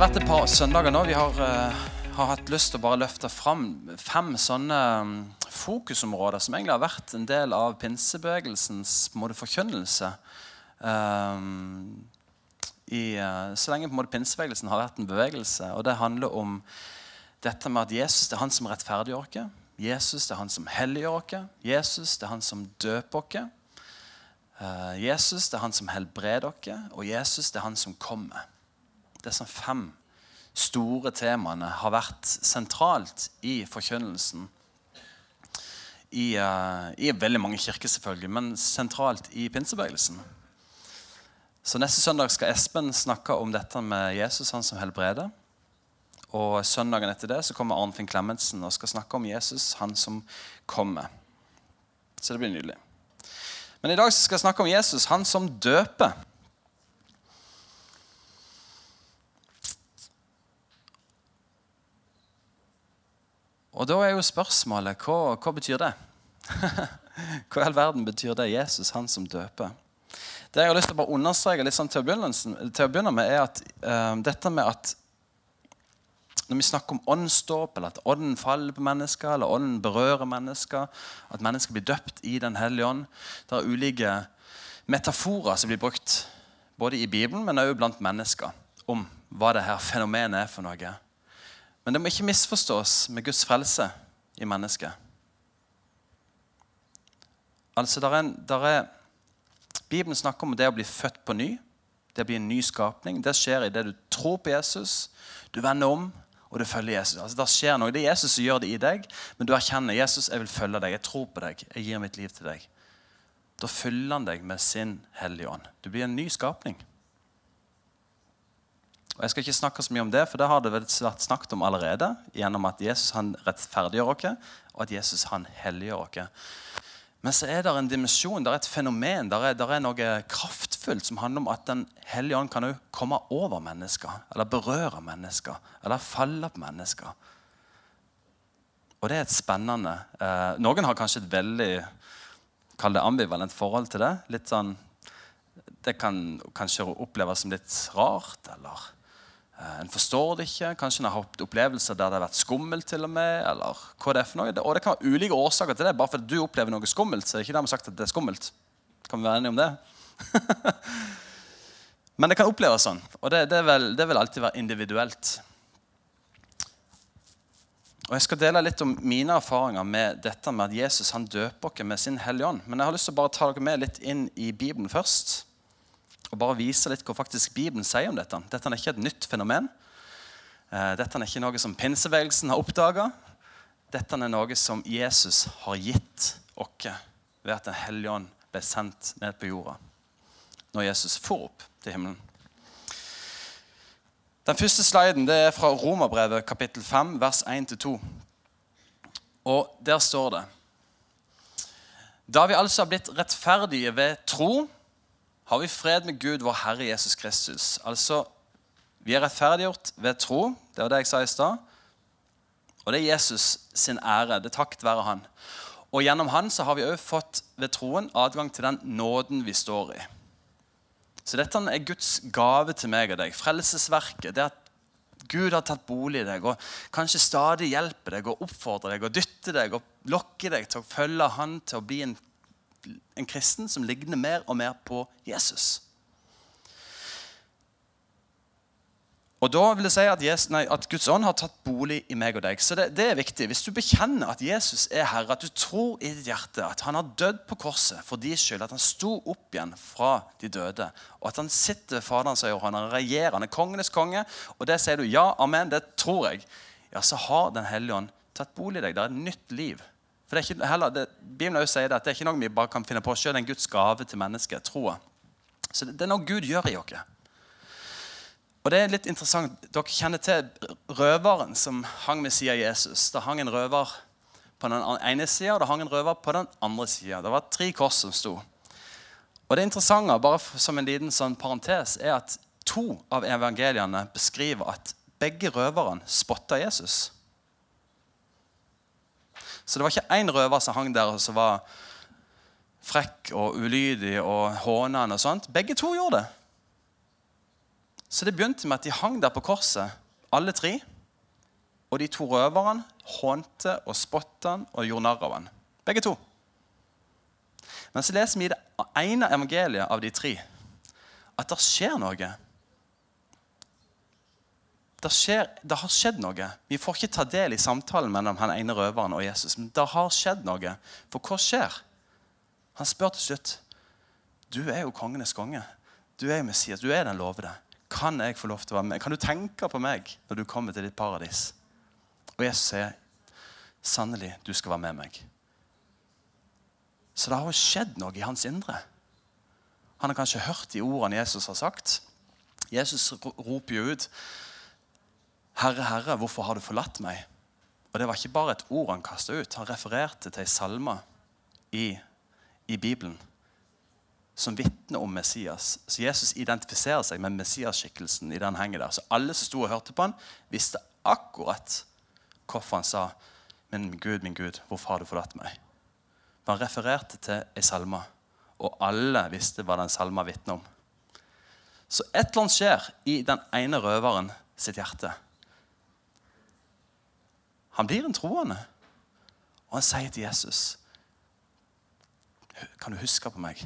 Har vært et par søndager nå. Vi har, uh, har hatt lyst til å bare løfte fram fem sånne um, fokusområder som egentlig har vært en del av pinsebevegelsens måte, forkynnelse. Um, i, uh, så lenge på en måte pinsebevegelsen har vært en bevegelse. Og det handler om dette med at Jesus det er han som rettferdiggjør oss. Jesus det er han som helliggjør oss. Jesus det er han som døper oss. Uh, Jesus det er han som helbreder oss, og Jesus det er han som kommer. Disse fem store temaene har vært sentralt i forkynnelsen. I, uh, I, veldig mange kirker, selvfølgelig, men sentralt i pinsebevegelsen. Så Neste søndag skal Espen snakke om dette med Jesus, han som helbreder. Og søndagen etter det så kommer Arnfinn Klemetsen og skal snakke om Jesus, han som kommer. Så det blir nydelig. Men i dag skal jeg snakke om Jesus, han som døper. Og da er jo spørsmålet hva, hva betyr det? hva i all verden betyr det? Jesus, han som døper. Det jeg har lyst til å bare understreke litt sånn til, å begynne med, er at uh, dette med at når vi snakker om åndsdåp, eller at ånden faller på mennesker, eller ånden berører mennesker, at mennesker blir døpt i Den hellige ånd Det er ulike metaforer som blir brukt både i Bibelen, men også blant mennesker, om hva det her fenomenet er for noe. Men det må ikke misforstås med Guds frelse i mennesket. Altså, der er, der er, Bibelen snakker om det å bli født på ny. Det blir en ny skapning. Det skjer i det du tror på Jesus. Du vender om, og du følger Jesus. Altså, det skjer noe. Det er Jesus som gjør det i deg, men du erkjenner Jesus, jeg vil følge deg. Jeg tror på deg. Jeg gir mitt liv til deg. Da fyller han deg med sin Hellige Ånd. Du blir en ny skapning. Og Jeg skal ikke snakke så mye om det, for det har det vært snakket om allerede. Gjennom at Jesus han rettferdiggjør oss, og at Jesus han helliggjør oss. Men så er det en dimensjon, det er et fenomen, det er, er, noe kraftfullt som handler om at Den hellige ånd kan komme over mennesker, eller berøre mennesker, eller falle på mennesker. Og det er et spennende eh, Noen har kanskje et veldig kall det ambivalent forhold til det. Litt sånn, Det kan kanskje oppleves som litt rart, eller en forstår det ikke. Kanskje en har hatt opplevelser der det har vært skummelt. til Og med, eller hva det er for noe. Og det kan være ulike årsaker til det. Bare fordi du opplever noe skummelt, så er ikke dermed sagt at det er skummelt. Kan vi være enige om det? Men det kan oppleves sånn. Og det, det, vil, det, vil, alltid være individuelt. Og Jeg skal dele litt om mine erfaringer med dette med at Jesus han døper oss med sin Hellige Ånd. Men jeg har lyst til å bare ta dere med litt inn i Bibelen først og bare vise litt hva faktisk Bibelen sier om dette. Dette er ikke et nytt fenomen. Eh, dette er ikke noe som pinsebevegelsen har oppdaga. Dette er noe som Jesus har gitt oss ved at Den hellige ånd ble sendt ned på jorda når Jesus for opp til himmelen. Den første sliden er fra Romerbrevet kapittel 5, vers 1-2. Og der står det Da vi altså har blitt rettferdige ved tro har vi fred med Gud, vår Herre Jesus Kristus. Altså, Vi er rettferdiggjort ved tro. Det var det jeg sa i stad. Og det er Jesus sin ære. Det takket være han. Og gjennom han så har vi òg fått ved troen adgang til den nåden vi står i. Så dette er Guds gave til meg og deg. Frelsesverket. Det at Gud har tatt bolig i deg og kanskje stadig hjelper deg og oppfordrer deg og dytter deg og lokker deg til å følge Han til å bli en en kristen som ligner mer og mer på Jesus. Og da vil jeg si at, Jesus, nei, at, Guds ånd har tatt bolig i meg og deg. Så det, det, er viktig. Hvis du bekjenner at Jesus er Herre, at du tror i ditt hjerte at han har dødd på korset for din skyld, at han sto opp igjen fra de døde, og at han sitter ved Faderens øyne, og han er kongenes konge, og det sier du ja, amen, det tror jeg, ja, så har Den hellige ånd tatt bolig i deg. Det er et nytt liv. For det er ikke, heller, det, Bibelen sier det, at det er ikke noe vi bare kan finne på sjøl. Det er en Guds gave til mennesket. Troa. Så det, det, er noe Gud gjør i oss. Og det er litt interessant. Dere kjenner til røveren som hang ved siden av Jesus. Det hang en røver på den ene sida, og det hang en røver på den andre sida. Det var tre kors som sto. Og det interessante, bare som en liten sånn parentes, er at to av evangeliene beskriver at begge røverne spotta Jesus. Så det var ikke én røver som hang der og som var frekk og ulydig og hånende. og sånt. Begge to gjorde det. Så det begynte med at de hang der på korset, alle tre. Og de to røverne hånte og spotta han og gjorde narr av han. Begge to. Men så leser vi i det ene evangeliet av de tre at det skjer noe. Det, skjer, det, har skjedd noe. Vi får ikke ta del i samtalen mellom han ene røveren og Jesus. Men det har skjedd noe. For hva skjer? Han spør til slutt. Du er jo kongenes konge. Du er jo Messias. Du er den lovede. Kan jeg få lov til å være med? Kan du tenke på meg når du kommer til ditt paradis? Og Jesus sier, sannelig, du skal være med meg. Så det har jo skjedd noe i hans indre. Han har kanskje hørt de ordene Jesus har sagt. Jesus roper jo ut, 'Herre, Herre, hvorfor har du forlatt meg?' Og Det var ikke bare et ord han kasta ut. Han refererte til ei salme i, i Bibelen som vitner om Messias. Så Jesus identifiserer seg med Messias-skikkelsen i den hengen der. Så alle som sto og hørte på han, visste akkurat hvorfor han sa, 'Men Gud, min Gud, hvorfor har du forlatt meg?' Han refererte til ei salme, og alle visste hva den salma vitner om. Så et eller annet skjer i den ene røveren sitt hjerte. Han blir en troende, og han sier til Jesus Kan du huske på meg?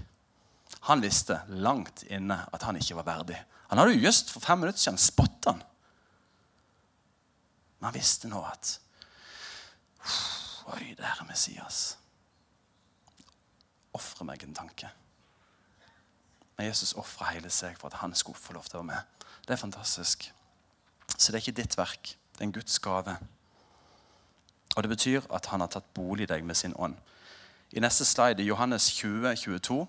Han visste langt inne at han ikke var verdig. Han hadde jo just for fem minutter siden spotta han. Men han visste nå at Oi, det er Messias ofre meg en tanke. Men Jesus ofra hele seg for at han skulle få lov til å være med. Det er fantastisk. Så det er ikke ditt verk. Det er en Guds gave. Og det betyr at han har tatt bolig i deg med sin ånd. I neste slide, i Johannes 20, 22,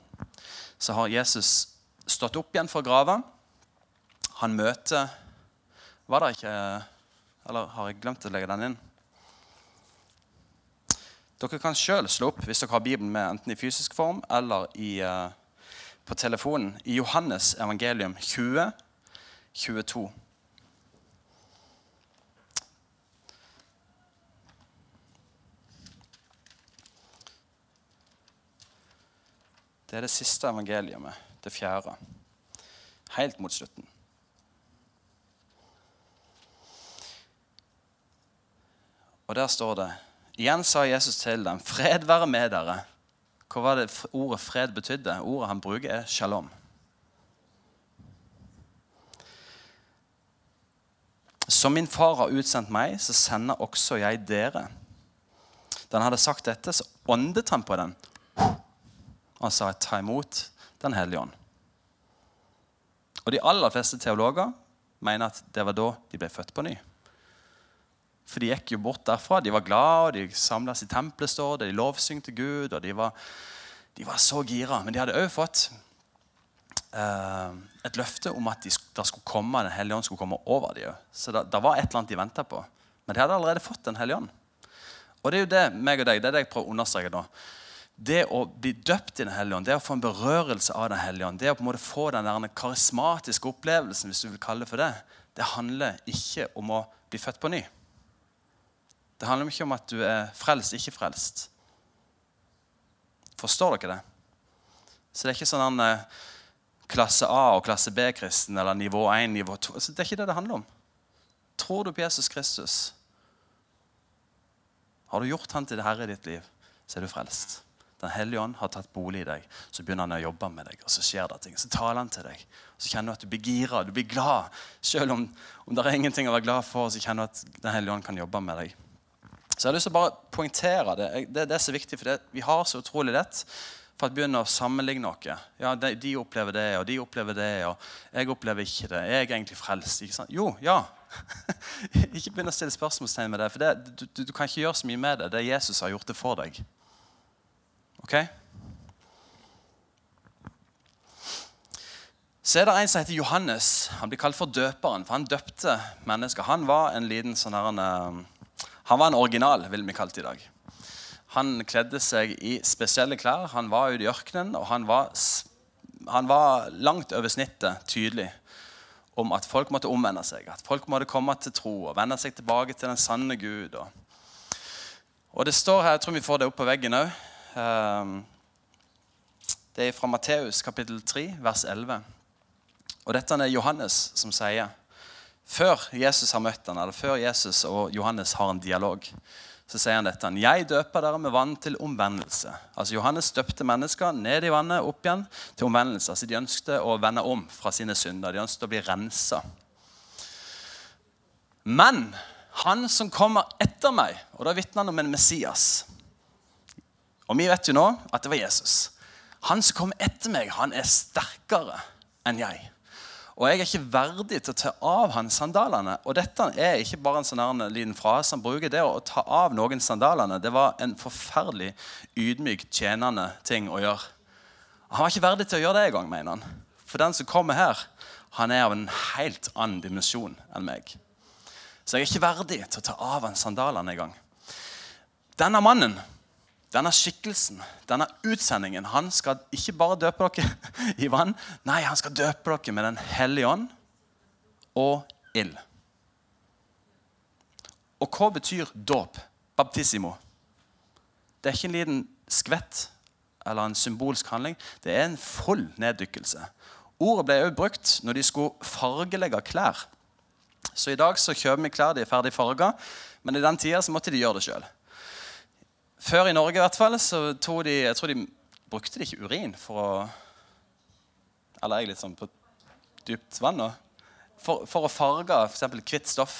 så har Jesus stått opp igjen fra grava. Han møter Var det ikke Eller har jeg glemt å legge den inn? Dere kan sjøl slå opp hvis dere har Bibelen med, enten i fysisk form eller i, uh, på telefonen, i Johannes evangelium 20, 22. Det er det siste evangeliet, det fjerde. Helt mot slutten. Og der står det Igjen sa Jesus til dem, 'Fred være med dere'. Hva var det ordet 'fred' betydde? Ordet han bruker, er 'shalom'. Som min far har utsendt meg, så sender også jeg dere. Da han hadde sagt dette, så åndet han på den og sa 'ta imot Den hellige ånd'. Og De aller fleste teologer mener at det var da de ble født på ny. For de gikk jo bort derfra. De var glade, og de samles i tempelet, står det. De lovsyngte Gud, og de var, de var så gira. Men de hadde òg fått eh, et løfte om at de, skulle komme, Den hellige ånd skulle komme over dem. Så det, var et eller annet de venta på. Men de hadde allerede fått Den hellige ånd. Og det er jo det meg og deg, det er det jeg prøver å understreke nå. Det å bli døpt i Den hellige ånd, det å få en berørelse av Den hellige ånd, det å på en måte få den der karismatiske opplevelsen, hvis du vil kalle det for det, det handler ikke om å bli født på ny. Det handler ikke om at du er frelst, ikke frelst. Forstår dere det? Så det er ikke sånn en klasse A og klasse B-kristen eller nivå 1, nivå 2. Altså, det er ikke det det handler om. Tror du på Jesus Kristus? Har du gjort han til det herre i ditt liv, så er du frelst. Den hellige ånd har tatt bolig i deg. Så begynner han å jobbe med deg, og så skjer det ting. Så taler han til deg. Så kjenner du at du blir gira, du blir glad. Selv om, om det er ingenting å være glad for, så kjenner du at Den hellige ånd kan jobbe med deg. Så jeg har lyst til å bare poengtere det. Det, det er så viktig, for det, vi har så utrolig lett for å begynne å sammenligne noe. Ja, de, de, opplever det, og de opplever det, og jeg opplever ikke det. Jeg er egentlig frelst. ikke sant? Jo, ja. ikke begynn å stille spørsmålstegn med det, for det, du, du, kan ikke gjøre så mye med det. Det Jesus har gjort det for deg. Ok? Så er det en som heter Johannes. Han blir kalt for døperen, for han døpte mennesker. Han var en liten sånn her, en, han var en original, ville vi kalt i dag. Han kledde seg i spesielle klær. Han var ute i ørkenen, og han var, han var langt over snittet tydelig om at folk måtte omvende seg. At folk måtte komme til tro og vende seg tilbake til den sanne Gud. Og det står her, Jeg tror vi får det opp på veggen òg. Ehm, det er fra Matteus kapittel 3, vers 11. Og dette er Johannes som sier, før Jesus har møtt han, eller før Jesus og Johannes har en dialog, så sier han dette. Jeg døper dere med vann til omvendelse. Altså Johannes døpte mennesker ned i vannet, opp igjen til omvendelse. Altså De ønsket å vende om fra sine synder. De ønsket å bli rensa. Men han som kommer etter meg, og da vitner han om en Messias Og vi vet jo nå at det var Jesus. Han som kom etter meg, han er sterkere enn jeg. Og jeg er ikke verdig til å ta av han sandalene. Og dette er ikke bare en sånn liten frase han bruker. Det å ta av noen sandalene det var en forferdelig ydmyk, tjenende ting å gjøre. Han var ikke verdig til å gjøre det engang, mener han. For den som kommer her, han er av en helt annen dimensjon enn meg. Så jeg er ikke verdig til å ta av han sandalene engang. Denne mannen denne skikkelsen, denne utsendingen, han skal ikke bare døpe dere i vann. Nei, han skal døpe dere med Den hellige ånd og ild. Og hva betyr dåp? Baptissimo. Det er ikke en liten skvett eller en symbolsk handling. Det er en full neddykkelse. Ordet ble også brukt når de skulle fargelegge klær. Så i dag så kjøper vi klær de er ferdig farga, men i den tida så måtte de gjøre det sjøl. Før i Norge i hvert fall, så tog de, jeg tror de brukte de ikke urin for å Eller jeg litt sånn på dypt vann nå. For, for å farge f.eks. hvitt stoff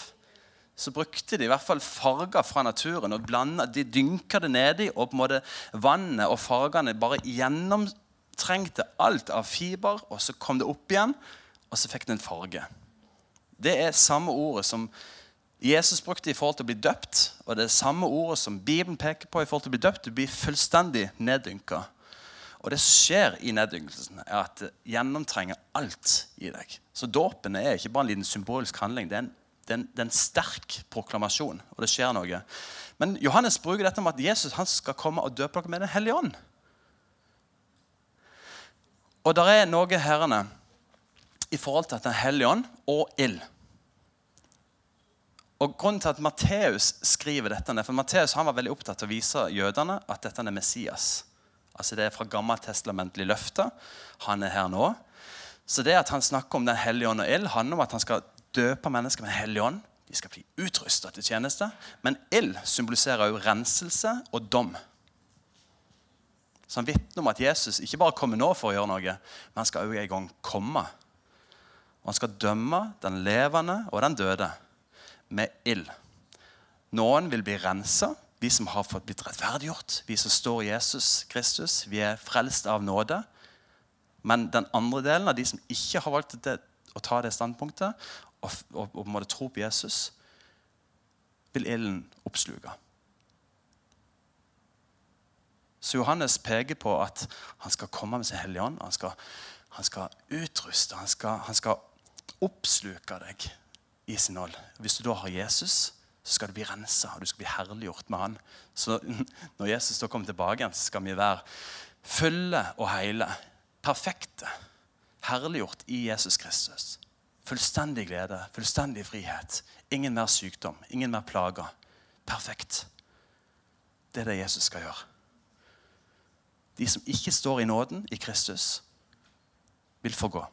så brukte de i hvert fall farger fra naturen. og blandet, De dynka det nedi, og på en måte vannet og fargene bare gjennomtrengte alt av fiber. og Så kom det opp igjen, og så fikk det en farge. Det er samme ordet som Jesus brukte i forhold til å bli døpt, og det er samme ordet som Bibelen peker på i forhold til å bli døpt. Du blir fullstendig neddynka. Og det som skjer i neddynkelsen, er at det gjennomtrenger alt i deg. Så dåpen er ikke bare en liten symbolsk handling. Det er en, det er en, det er en sterk proklamasjon, og det skjer noe. Men Johannes bruker dette om at Jesus skal komme og døpe dere med Den hellige ånd. Og der er noe herrene i forhold til at Den hellige ånd og ild og Grunnen til at Matteus skriver dette, for Matteus han var veldig opptatt av å vise jødene at dette er Messias. Altså Det er fra gammeltestamentlig løfte. Han er her nå. Så det at han snakker om Den hellige ånd og ild, handler om at han skal døpe mennesker med Den hellige ånd. De skal bli utrusta til tjeneste. Men ild symboliserer jo renselse og dom. Så han vitner om at Jesus ikke bare kommer nå for å gjøre noe, men han skal også en gang komme. Og han skal dømme den levende og den døde med ild. Noen vil bli rensa, vi som har fått blitt rettferdiggjort. Vi som står i Jesus Kristus. Vi er frelst av nåde. Men den andre delen av de som ikke har valgt det, å ta det standpunktet og, og, og måtte tro på Jesus, vil ilden oppsluke. Så Johannes peker på at han skal komme med sin Hellige Ånd. Han skal, han skal utruste, han skal, han skal oppsluke deg i sin ånd. Hvis du da har Jesus, så skal du bli rensa og du skal bli herliggjort med han. Så når Jesus da kommer tilbake, så skal vi være fulle og hele. Perfekte. Herliggjort i Jesus Kristus. Fullstendig glede, fullstendig frihet. Ingen mer sykdom, ingen mer plager. Perfekt. Det er det Jesus skal gjøre. De som ikke står i nåden i Kristus, vil få gå.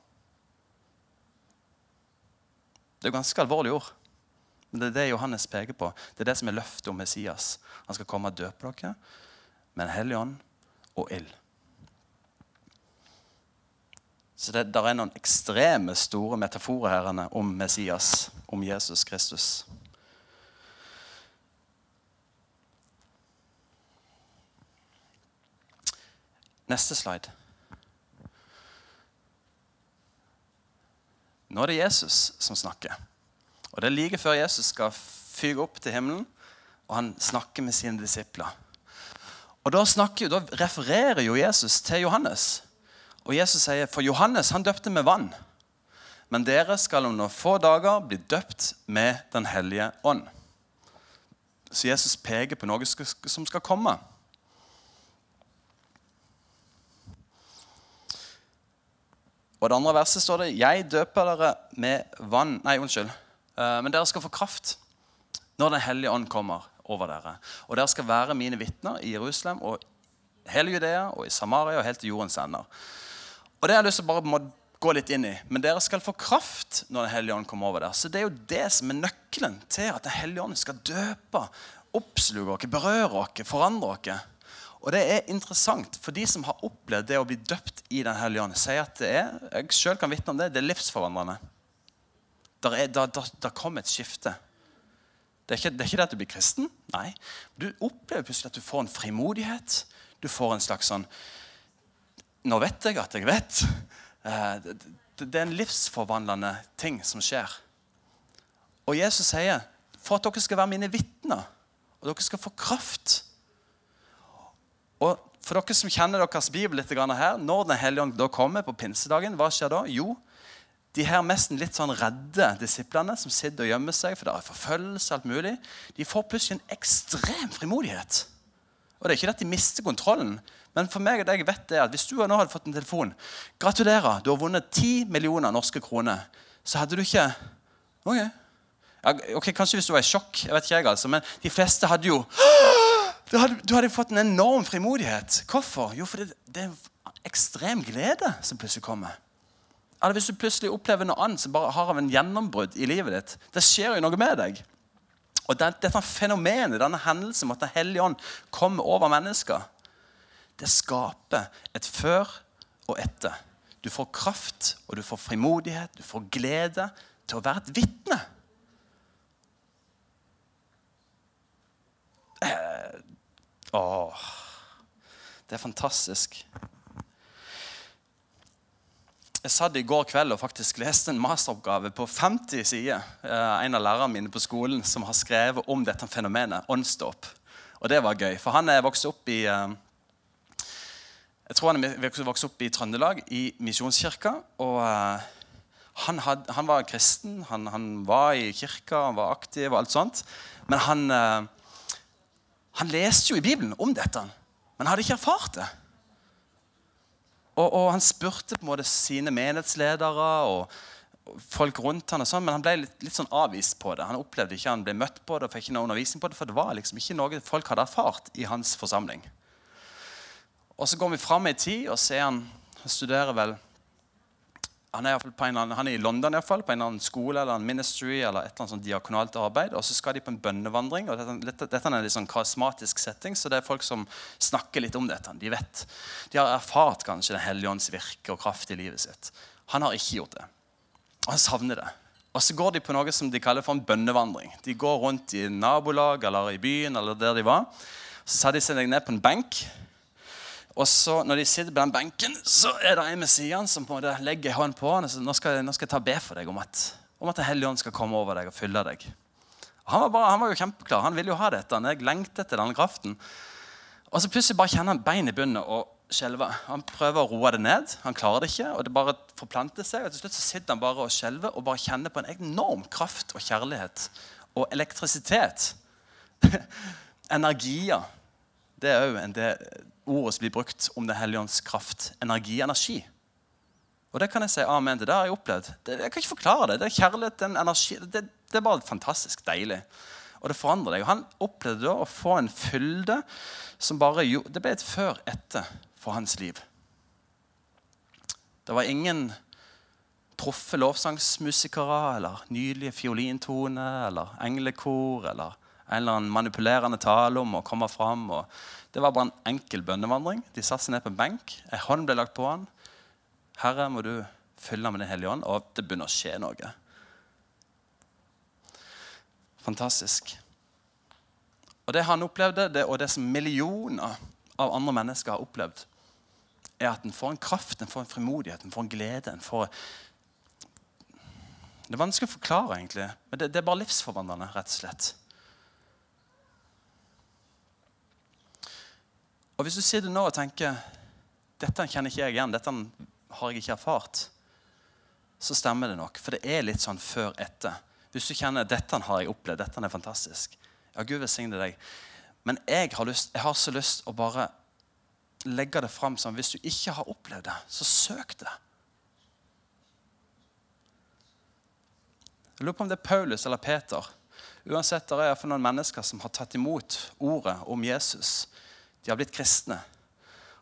Det er ganske alvorlige ord. Men det er det Johannes peker på. Det er det som er løftet om Messias. Han skal komme og døpe dere med en hellig ånd og ild. Så det er noen ekstreme store metaforer her om Messias, om Jesus Kristus. Neste slide. Nå er det Jesus som snakker. Og Det er like før Jesus skal fyke opp til himmelen, og han snakker med sine disipler. Og Da, snakker, da refererer jo Jesus til Johannes. Og Jesus sier, For Johannes han døpte med vann. Men dere skal om noen få dager bli døpt med Den hellige ånd. Så Jesus peker på noe som skal komme. Og det andre verset står det Jeg døper dere med vann Nei, unnskyld. Eh, men dere skal få kraft når Den hellige ånd kommer over dere. Og dere skal være mine vitner i Jerusalem og hele Judea og i Samaria og helt til jordens ender. Og det har jeg lyst til å bare gå litt inn i. Men dere skal få kraft når Den hellige ånd kommer over dere. Så det er jo det som er nøkkelen til at Den hellige ånd skal døpe, oppsluke oss, berøre oss, forandre oss. Og det er interessant, for de som har opplevd det å bli døpt i Den hellige ånd, sier at det er jeg selv kan vitne om det, det er livsforvandlende. Der, er, der, der, der kom et skifte. Det er, ikke, det er, ikke, det at du blir kristen. Nei. Du opplever plutselig at du får en frimodighet. Du får en slags sånn Nå vet jeg at jeg vet. Eh, det er en livsforvandlende ting som skjer. Og Jesus sier for at dere skal være mine vitner, og dere skal få kraft Og For dere som kjenner deres bibel litt her, når Den hellige ånd kommer på pinsedagen, hva skjer da? Jo, de her nesten litt sånn redde disiplene som sitter og gjemmer seg, for det er forfølgelse alt mulig, de får plutselig en ekstrem frimodighet. Og det er ikke det at de mister kontrollen, men for meg og deg vet det at hvis du nå hadde fått en telefon Gratulerer, du har vunnet 10 millioner norske kroner. Så hadde du ikke Ok, ja, ok, Kanskje hvis du var i sjokk, jeg vet ikke jeg altså, men de fleste hadde jo Du hadde, du hadde fått en enorm frimodighet. Hvorfor? Jo, fordi det, det er ekstrem glede som plutselig kommer. Eller hvis du plutselig opplever noe annet som bare har av en gjennombrudd i livet ditt. Det skjer jo noe med deg. Og det, Dette fenomenet, denne hendelsen med at Den hellige ånd kommer over mennesker, det skaper et før og etter. Du får kraft, og du får frimodighet, du får glede til å være et vitne. Eh, åh, det er fantastisk. Jeg satt i går kveld og faktisk leste en masteroppgave på 50 sider. Eh, en av lærerne mine på skolen som har skrevet om dette fenomenet åndsdåp. Og det var gøy, for han er vokst opp i eh, jeg tror han er vokst opp i Trøndelag, i Misjonskirka. og uh, han, had, han, var kristen, han, han, var i kirka, han var aktiv og alt sånt. Men han, han leste jo i Bibelen om dette, men hadde ikke erfart det. Og, og, han spurte på en måte sine menighetsledere og folk rundt han og sånn, men han ble litt, litt, sånn avvist på det. Han opplevde ikke han ble møtt på det og fikk ikke noe undervisning på det, for det var liksom ikke noe folk hadde erfart i hans forsamling. Og Så går vi fram i tid og ser han, han studerer vel han er, annen, han er, i London i hvert fall, på en eller annen skole eller en ministry eller et eller annet sånn diakonalt arbeid. Og så skal de på en bønnevandring. og Dette, dette er en litt sånn karismatisk setting, så det er folk som snakker litt om dette. De vet. De har erfart kanskje Den hellige ånds virke og kraft i livet sitt. Han har ikke gjort det. Han savner det. Og så går de på noe som de kaller for en bønnevandring. De går rundt i nabolag eller i byen eller der de var. Så setter de seg ned på en benk og så Når de sitter på den benken, så er det en med siden som på en måte legger hånd på han og sier nå skal, nå skal jeg ta be for deg om at, om at Den hellige ånd skal komme over deg og fylle deg. Og han, var bare, han var jo kjempeklar. Han ville jo ha dette. Han lengtet etter denne kraften. Og så plutselig bare kjenner han bein i bunnen og skjelver. Han prøver å roe det ned. Han klarer det ikke. og det bare forplanter seg. og Til slutt så sitter han bare og skjelver og bare kjenner på en enorm kraft og kjærlighet og elektrisitet. Energier. Det er òg en del ordet som blir brukt om Den hellige ånds kraft. Energi, energi. Og det kan jeg si amen til. Det har jeg opplevd. Det, jeg kan ikke forklare det. Det er kjærlighet, den energi, det, det, er bare fantastisk deilig. Og det forandrer deg. Og han opplevde da å få en fylde som bare Det ble et før-etter for hans liv. Det var ingen proffe lovsangsmusikere eller nydelige fiolintoner eller englekor eller en eller annen manipulerende tale om å komme fram. Det var bare en enkel bønnevandring. De satte seg ned på en benk. En hånd ble lagt på han. 'Herre, må du fylle med Den hellige ånd.' Og det begynner å skje noe. Fantastisk. Og Det han opplevde, det, og det som millioner av andre mennesker har opplevd, er at en får en kraft, en får en frimodighet, en får en glede. en får det er vanskelig å forklare, egentlig, men det, det er bare livsforvandlende. rett og slett. Og Hvis du sitter nå og tenker dette kjenner ikke jeg igjen, dette har jeg ikke erfart, så stemmer det nok. For det er litt sånn før-etter. Hvis du kjenner dette har jeg opplevd, dette er fantastisk, ja, Gud velsigne deg. Men jeg har, lyst, jeg har så lyst å bare legge det fram som hvis du ikke har opplevd det, så søk det. Jeg lurer på om det er Paulus eller Peter. Uansett, det er for noen mennesker som har tatt imot ordet om Jesus. De har blitt kristne.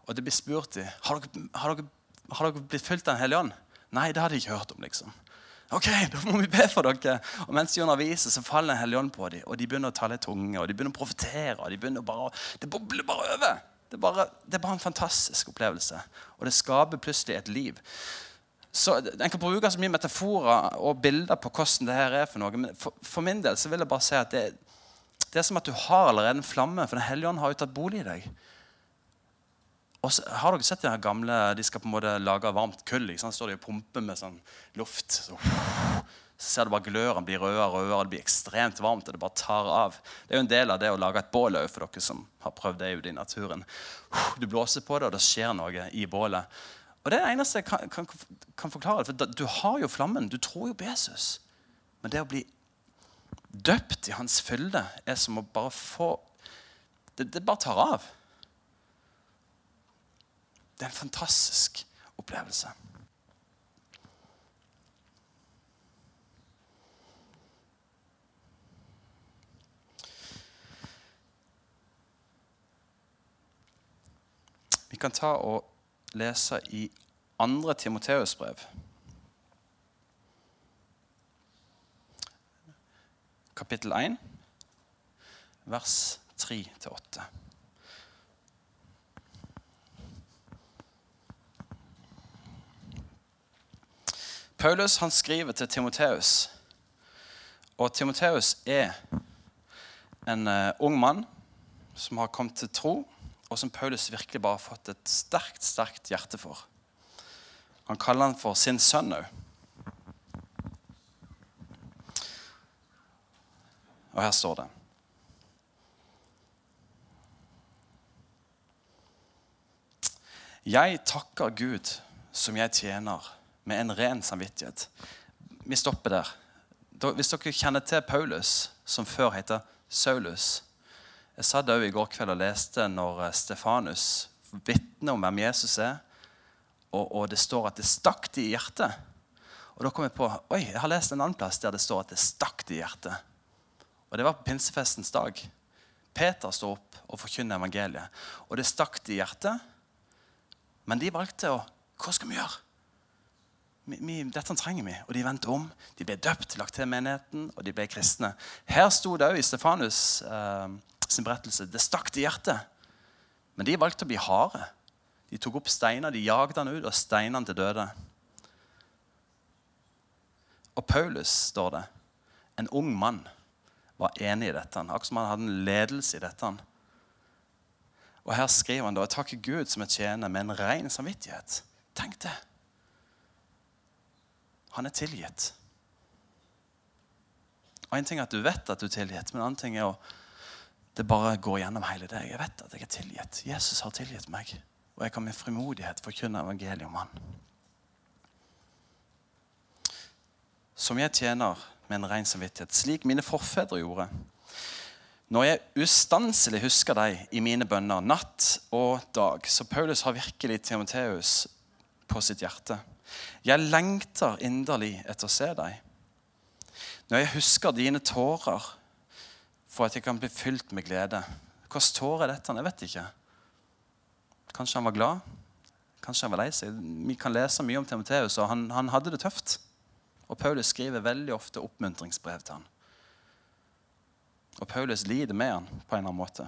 Og det blir spurt de, har dere, har blitt fylt av Den hellige ånd. Nei, det har de ikke hørt om. liksom. Ok, da må vi be for dere. Og mens de underviser, så faller Den hellige ånd på dem. Og de begynner å tale i tunge, og de begynner å profetere. og de begynner bare, Det bobler bare over. Det er bare, det er bare en fantastisk opplevelse. Og det skaper plutselig et liv. Så En kan bruke så mye metaforer og bilder på hvordan det her er for noe. Men for, for min del så vil jeg bare si at det, det er som at du har allerede en flamme, for Den hellige ånd har jo tatt bolig i deg. Og så Har dere sett de her gamle De skal på en måte lage varmt kull. Ikke sant? Så står de og pumper med sånn luft. Så, så ser du bare gløren blir rødere og rødere. Det blir ekstremt varmt, og det bare tar av. Det er jo en del av det å lage et bål for dere som har prøvd det ute i naturen. Du blåser på det, og det skjer noe i bålet. Og Det er det eneste jeg kan, kan, kan forklare. For Du har jo flammen. Du tror jo på Jesus. Men det å bli døpt i hans fylde er som å bare få Det, det bare tar av. Det er en fantastisk opplevelse. Vi kan ta og lese i andre Timoteus brev. Kapittel 1, vers 3-8. Paulus han skriver til Timoteus. Og Timoteus er en uh, ung mann som har kommet til tro, og som Paulus virkelig bare har fått et sterkt sterkt hjerte for. Han kaller han for sin sønn òg. Og her står det Jeg takker Gud som jeg tjener med en ren samvittighet. Vi stopper der. Hvis dere kjenner til Paulus, som før heter Saulus Jeg satt òg i går kveld og leste når eh, Stefanus vitner om hvem Jesus er, og, og det står at det stakk det i hjertet. Og da kom jeg på oi, jeg har lest en annen plass der det står at det stakk det i hjertet. Og det var på pinsefestens dag. Peter står opp og forkynner evangeliet. Og det stakk de i hjertet. Men de valgte å Hva skal vi gjøre? vi, dette trenger vi. Og de vendte om. De ble døpt, lagt til menigheten, og de ble kristne. Her sto det òg i Stefanus eh, sin berettelse det stakk de i hjertet. Men de valgte å bli harde. De tok opp steiner, de jagde han ut, og steinene til døde. Og Paulus, står det, en ung mann, var enig i dette. Akkurat som han hadde en ledelse i dette. Og her skriver han da, jeg takker Gud som jeg tjener med en ren samvittighet. Tenk det. Han er tilgitt. Og En ting er at du vet at du er tilgitt, men en annen ting er å det bare går gjennom hele deg. Jeg vet at jeg er tilgitt. Jesus har tilgitt meg. Og jeg kan med frimodighet forkynne evangeliet om han. Som jeg tjener med en ren samvittighet, slik mine forfedre gjorde. Når jeg ustanselig husker deg i mine bønner natt og dag. Så Paulus har virkelig Timoteus på sitt hjerte. Jeg lengter inderlig etter å se deg. Når jeg husker dine tårer, for at jeg kan bli fylt med glede. Hvilke tårer er dette? Jeg vet ikke. Kanskje han var glad? Kanskje han var lei seg? Vi kan lese mye om Timoteus, og han, han hadde det tøft. Og Paulus skriver veldig ofte oppmuntringsbrev til han. Og Paulus lider med han på en eller annen måte.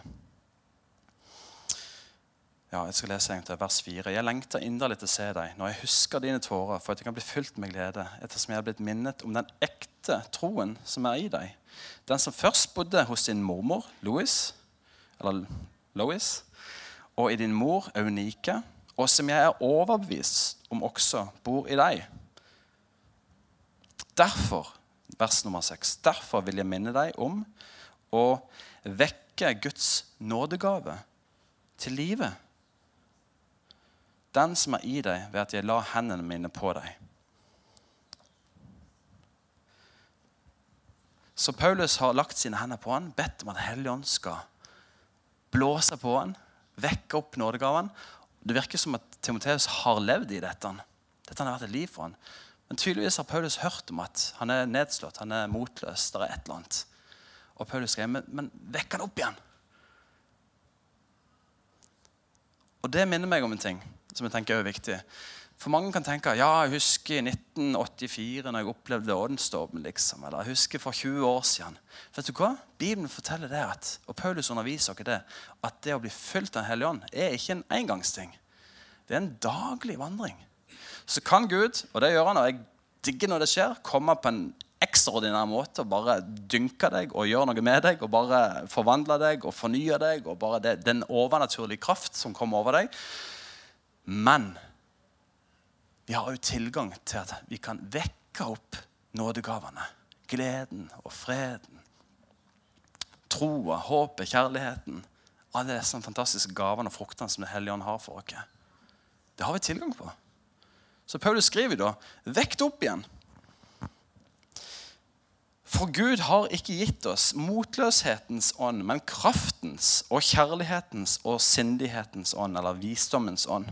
Ja, jeg skal lese en vers 4. Jeg lengter inderlig til å se deg når jeg husker dine tårer, for at jeg kan bli fylt med glede, ettersom jeg har blitt minnet om den ekte troen som er i deg. Den som først bodde hos din mormor, Louis, eller Lois, og i din mor, Eunike, og som jeg er overbevist om også bor i deg. Derfor, vers nummer 6, derfor vil jeg minne deg om å vekke Guds nådegave til livet den som er i deg, ved at jeg la hendene mine på deg. Så Paulus har lagt sine hender på han, bedt om at Helligånd skal blåse på han, vekke opp nådegaven. Det virker som at Timoteus har levd i dette. Dette har vært et liv for han. Men tydeligvis har Paulus hørt om at han er nedslått, han er motløs. det er et eller annet. Og Paulus skrev, men, men vekk han opp igjen. Og det minner meg om en ting som jeg tenker er viktig. For mange kan tenke ja, jeg husker i 1984 når jeg opplevde åndsdåpen. Liksom, eller jeg husker for 20 år siden. Vet du hva? Bibelen forteller det at, og Paulus underviser oss det, at det å bli fylt av Den hellige ånd er ikke en engangsting. Det er en daglig vandring. Så kan Gud, og det gjør han, og jeg digger når det skjer, komme på en ekstraordinær måte og bare dynke deg og gjøre noe med deg og bare forvandle deg og fornye deg og bare det, den overnaturlige kraft som kommer over deg. Men vi har òg tilgang til at vi kan vekke opp nådegavene. Gleden og freden. Troa, håpet, kjærligheten. Alle disse fantastiske gavene og fruktene som Den hellige ånd har for oss. Det har vi tilgang på. Så Paulus skriver da vekt opp igjen. For Gud har ikke gitt oss motløshetens ånd, men kraftens og kjærlighetens og sindighetens ånd, eller visdommens ånd.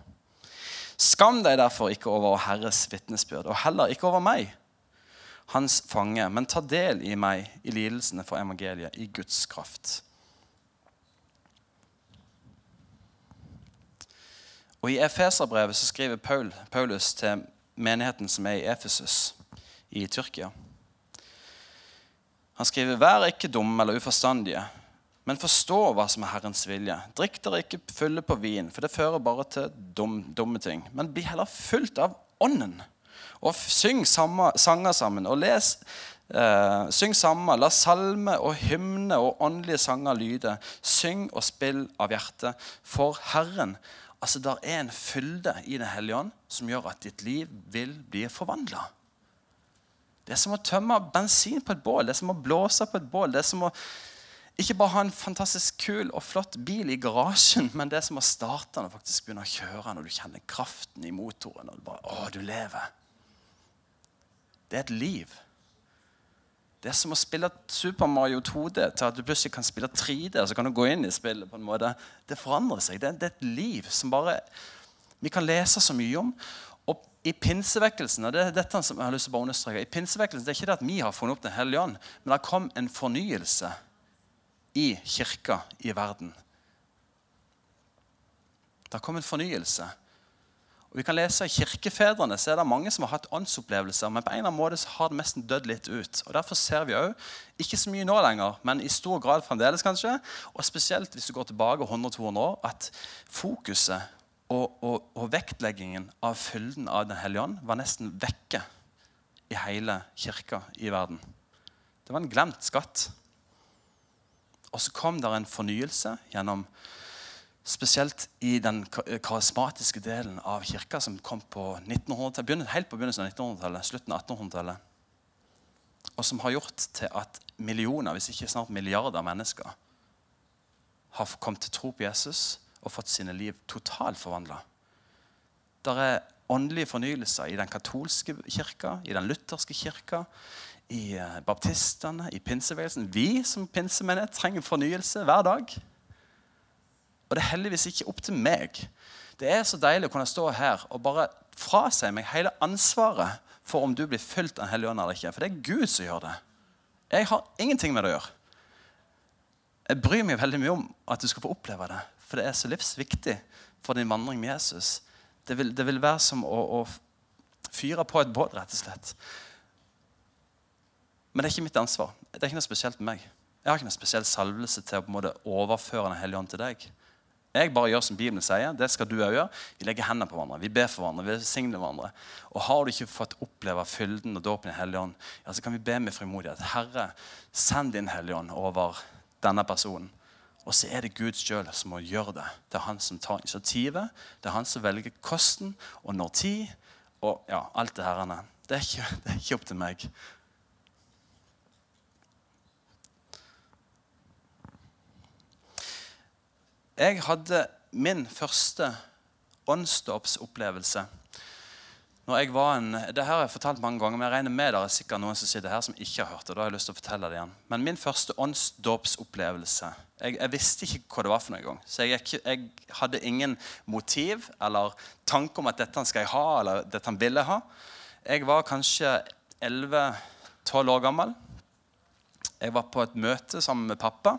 Skam deg derfor ikke over Herres vitnesbyrd, og heller ikke over meg, hans fange, men ta del i meg i lidelsene for evangeliet, i Guds kraft. Og I Efeserbrevet så skriver Paul, Paulus til menigheten som er i Efesus i Tyrkia. Han skriver, 'Vær ikke dumme eller uforstandige, men forstå hva som er Herrens vilje. Drikk dere ikke fulle på vin, for det fører bare til dum, dumme ting. Men bli heller fullt av Ånden. Og syng samme, sanger sammen. Og les eh, Syng sammen. La salme og hymne og åndelige sanger lyde. Syng og spill av hjertet for Herren. Altså, Der er en fylde i Den hellige ånd som gjør at ditt liv vil bli forvandla. Det er som å tømme bensin på et bål, det er som å blåse på et bål. det er som å ikke bare ha en fantastisk kul og flott bil i garasjen, men det er som å starte den og faktisk begynne å kjøre når du kjenner kraften i motoren. og du bare, å, du lever. Det er et liv. Det er som å spille Super Mario 2D til at du plutselig kan spille 3D. og så kan du gå inn i spillet på en måte. Det forandrer seg. Det er et liv som bare vi kan lese så mye om. Og i pinsevekkelsen og det er dette som jeg har lyst til å understreke, i pinsevekkelsen, det er ikke det at vi har funnet opp Den hellige ånd, men det kom en fornyelse i kirka i verden. Det kom en fornyelse. Og vi kan lese I kirkefedrene så er det mange som har hatt åndsopplevelser, men på en eller annen måte så har det nesten dødd litt ut. Og Derfor ser vi òg, ikke så mye nå lenger, men i stor grad fremdeles, kanskje, og spesielt hvis du går tilbake 100-200 år, at fokuset og, og, og, vektleggingen av fylden av Den hellige ånd var nesten vekke i hele kirka i verden. Det var en glemt skatt. Og så kom det en fornyelse gjennom Spesielt i den karismatiske delen av kirka som kom på 1900 helt på begynnelsen av 1900-tallet, slutten av 1800-tallet. Og som har gjort til at millioner, hvis ikke snart milliarder mennesker har kommet til tro på Jesus og fått sine liv totalt forvandla. Det er åndelige fornyelser i den katolske kirka, i den lutherske kirka, i eh, baptistene, i pinsebevegelsen. Vi som pinsemenighet trenger fornyelse hver dag. Og det er heldigvis ikke opp til meg. Det er så deilig å kunne stå her og bare frasi meg hele ansvaret for om du blir fylt av Den hellige ånd eller ikke. For det er Gud som gjør det. Jeg har ingenting med det å gjøre. Jeg bryr meg veldig mye om at du skal få oppleve det. For det er så livsviktig for din vandring med Jesus. Det vil, det vil være som å, å fyre på et båt, rett og slett. Men det er ikke mitt ansvar. Det er ikke noe spesielt med meg. Jeg har ikke noe spesiell salvelse til å på en måte overføre Den hellige ånd til deg. Jeg bare gjør som Bibelen sier. Det skal du òg gjøre. Vi legger hendene på hverandre, vi ber for hverandre, vi signer hverandre. Og har du ikke fått oppleve fylden og dåpen i Hellige ånd, ja, så kan vi be med frimodighet. Herre, send din Hellige ånd over denne personen. Og så er det Gud sjøl som må gjøre det. Det er han som tar initiativet. Det er han som velger kosten og når tid. Og ja, alt det her. Det er ikke, det er ikke opp til meg. Jeg hadde min første åndsdåpsopplevelse når jeg var en, det her har jeg fortalt mange ganger, men jeg regner med det er sikkert noen som sitter her som ikke har hørt det. da har jeg lyst til å fortelle det igjen. Men min første åndsdåpsopplevelse jeg, jeg, visste ikke hva det var for noe gang. Så jeg, jeg, hadde ingen motiv eller tanke om at dette skal jeg ha, eller dette han ville ha. Jeg var kanskje 11-12 år gammel. Jeg var på et møte sammen med pappa.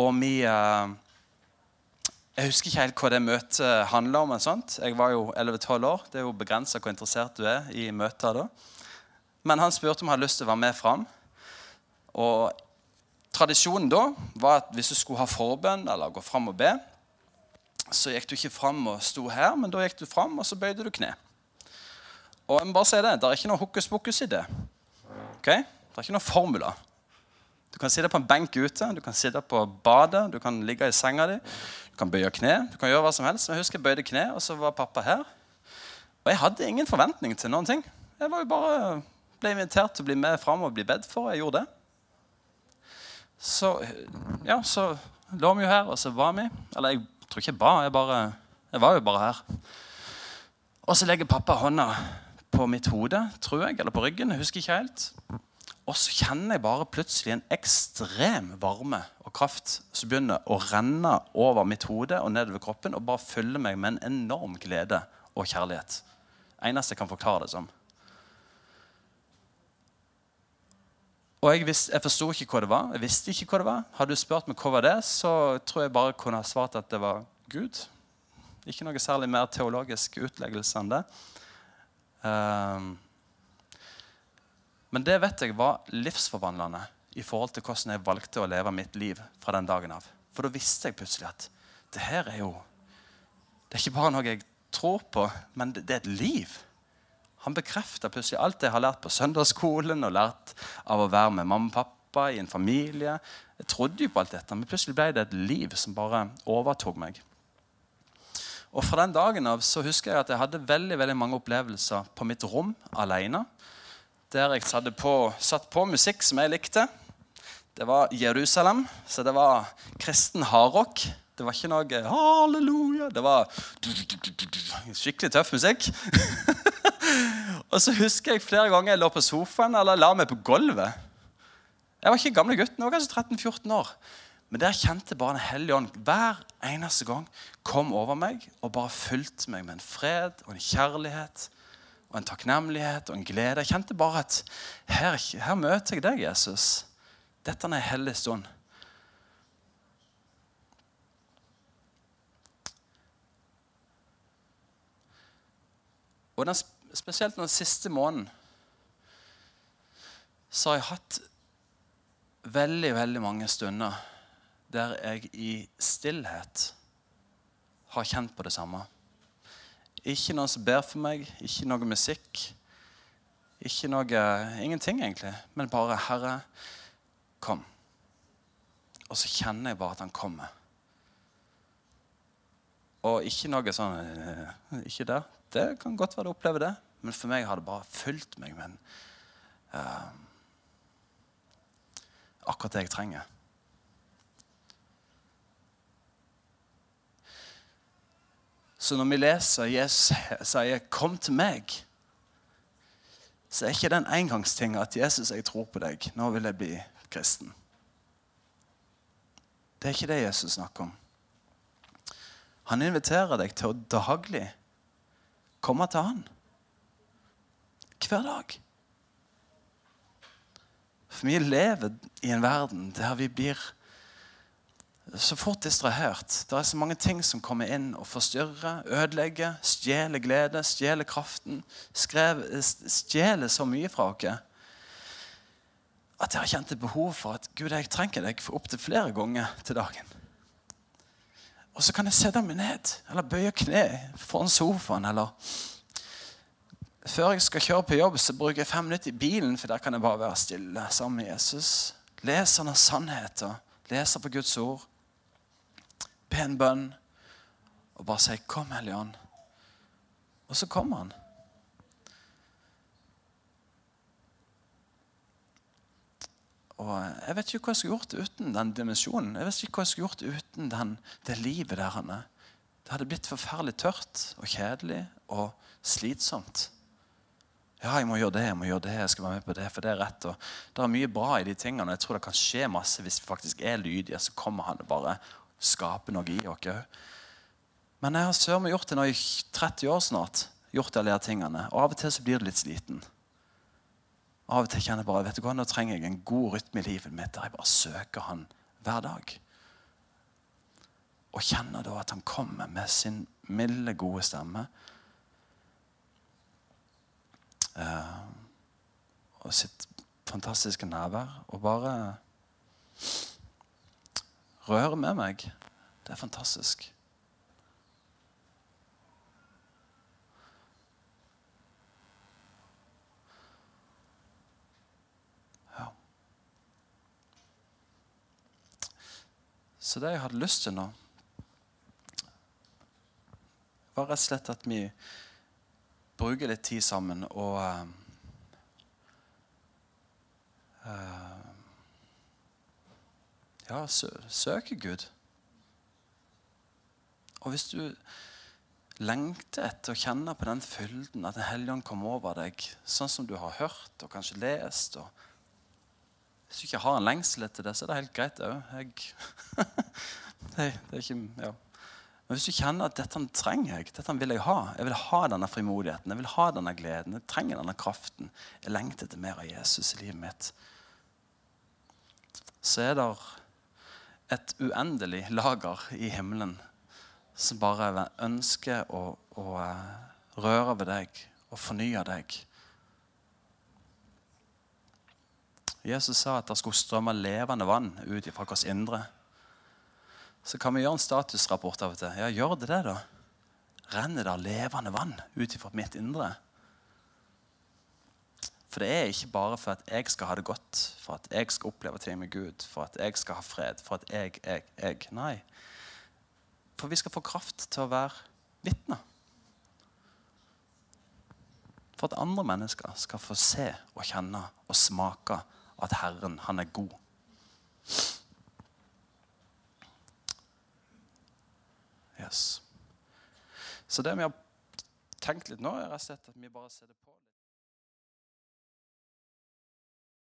Og vi... Jeg husker ikke helt hva det møtet handla om. sånt. Jeg var jo 11-12 år. Det er jo begrensa hvor interessert du er i møter da. Men han spurte om jeg hadde lyst til å være med fram. Og tradisjonen da var at hvis du skulle ha forbønn eller gå fram og be, så gikk du ikke fram og sto her, men da gikk du fram og så bøyde du kne. Og jeg må bare si Det det er ikke noe hokus pokus i det. Ok? Det er ikke noe formula. Du kan sitte på en benk ute, du kan sitte på badet, du kan ligge i senga di. Du kan bøye kne. du kan gjøre hva som helst. Jeg husker jeg bøyde kne, og så var pappa her. Og jeg hadde ingen forventning til noen ting. Jeg var jo bare ble invitert til å bli med fram og bli bedt for, og jeg gjorde det. Så ja, så lå vi jo her, og så var vi. Eller jeg tror ikke jeg ba, jeg, bare, jeg var jo bare her. Og så legger pappa hånda på mitt hode, tror jeg, eller på ryggen. jeg husker ikke helt. Og så kjenner jeg bare plutselig en ekstrem varme og kraft som begynner å renne over mitt hode og nedover kroppen og bare fyller meg med en enorm glede og kjærlighet. Eneste jeg kan forklare det som. Og jeg, visste, jeg forsto ikke hva det var. Jeg visste ikke hva det var. Hadde du spurt meg hva var det så tror jeg bare kunne ha svart at det var Gud. Ikke noe særlig mer teologisk utleggelse enn det. Um, men det vet jeg var livsforvandlende i forhold til hvordan jeg valgte å leve mitt liv fra den dagen av. For da visste jeg plutselig at det her er jo Det er ikke bare noe jeg tror på, men det, det er et liv. Han bekrefter plutselig alt jeg har lært på søndagsskolen og lært av å være med mamma og pappa i en familie. Jeg trodde jo på alt dette, men plutselig ble det et liv som bare overtok meg. Og Fra den dagen av så husker jeg at jeg hadde veldig, veldig mange opplevelser på mitt rom alene. Der jeg satt på, satt på musikk som jeg likte. Det var Jerusalem, så det var kristen hardrock. Det var ikke noe halleluja. Det var skikkelig tøff musikk. og så husker jeg flere ganger jeg lå på sofaen eller la meg på gulvet. Jeg var ikke gamle gutten, jeg var kanskje 13-14 år. Men der kjente bare Den hellige ånd hver eneste gang kom over meg og bare fulgte meg med en fred og en kjærlighet og en takknemlighet og en glede. Jeg kjente bare at her, her møter jeg deg, Jesus. Dette er en hellig stund. Og den, spesielt den siste måneden så har jeg hatt veldig, veldig mange stunder der jeg i stillhet har kjent på det samme. Ikke noen som ber for meg, ikke noe musikk. Ikke noe, Ingenting, egentlig. Men bare 'Herre, kom'. Og så kjenner jeg bare at han kommer. Og ikke noe sånn eh, Ikke der. Det kan godt være du opplever det, men for meg har det bare fulgt meg med uh, akkurat det jeg trenger. Så når vi leser Jesus sier 'Kom til meg', så er ikke den engangstinga at 'Jesus, jeg tror på deg. Nå vil jeg bli kristen'. Det er ikke det Jesus snakker om. Han inviterer deg til å daglig komme til han. Hver dag. For vi lever i en verden der vi blir så fort distrahert. Det er så mange ting som kommer inn og forstyrrer, ødelegger, stjeler glede, stjeler kraften. Stjeler så mye fra oss at jeg har kjent et behov for at Gud, jeg trenger deg for opptil flere ganger til dagen. Og så kan jeg sette meg ned eller bøye kne foran sofaen. Eller før jeg skal kjøre på jobb, så bruker jeg fem minutter i bilen, for der kan jeg bare være stille sammen med Jesus. Leser han av sannheter. leser på Guds ord. Be en bønn. Og bare si 'Kom, Hellige Ånd'. Og så kommer han. Og Jeg vet ikke hva jeg skulle gjort uten den dimensjonen. Jeg vet ikke hva jeg skulle gjort uten den, det livet der han er. Det hadde blitt forferdelig tørt og kjedelig og slitsomt. Ja, jeg må gjøre det, jeg må gjøre det, jeg skal være med på det, for det er rett. Og det er mye bra i de tingene. Jeg tror det kan skje masse hvis vi faktisk er lydige. Så kommer han bare skaper noe i oss òg. Men jeg har søren meg gjort det nå i 30 år snart. Gjort alle de tingene. Og av og til så blir det litt sliten. Av og til kjenner jeg bare vet du hva, nå trenger jeg en god rytme i livet mitt der jeg bare søker Han hver dag. Og kjenner da at han kommer med sin milde, gode stemme. Uh, og sitt fantastiske nærvær. Og bare rører med meg. Det er fantastisk. Ja. Så det jeg hadde lyst til nå, var rett og slett at vi bruker litt tid sammen og uh, uh, Ja, sø søke Gud. Og hvis du lengter etter å kjenne på den fylden, at Den hellige ånd kommer over deg, sånn som du har hørt og kanskje lest og Hvis du ikke har en lengsel etter det, så er det helt greit òg. det, det er ikke Ja. Men hvis du kjenner at dette trenger jeg, dette vil jeg ha, jeg vil ha denne frimodigheten, jeg vil ha denne gleden, jeg trenger denne kraften, jeg lengter etter mer av Jesus i livet mitt, så er det et uendelig lager i himmelen som bare ønsker å, å eh, røre ved deg og fornye deg. Jesus sa at det skulle strømme levende vann ut fra vårt indre så kan vi gjøre en statusrapport av og til. Ja, gjør det det, da? Renner det levende vann ut fra mitt indre? For det er ikke bare for at jeg skal ha det godt, for at jeg skal oppleve ting med Gud, for at jeg skal ha fred, for at jeg, jeg, jeg. Nei. For vi skal få kraft til å være vitner. For at andre mennesker skal få se og kjenne og smake at Herren, han er god. Yes. Så det vi har tenkt litt nå, er rett og slett at vi bare ser det på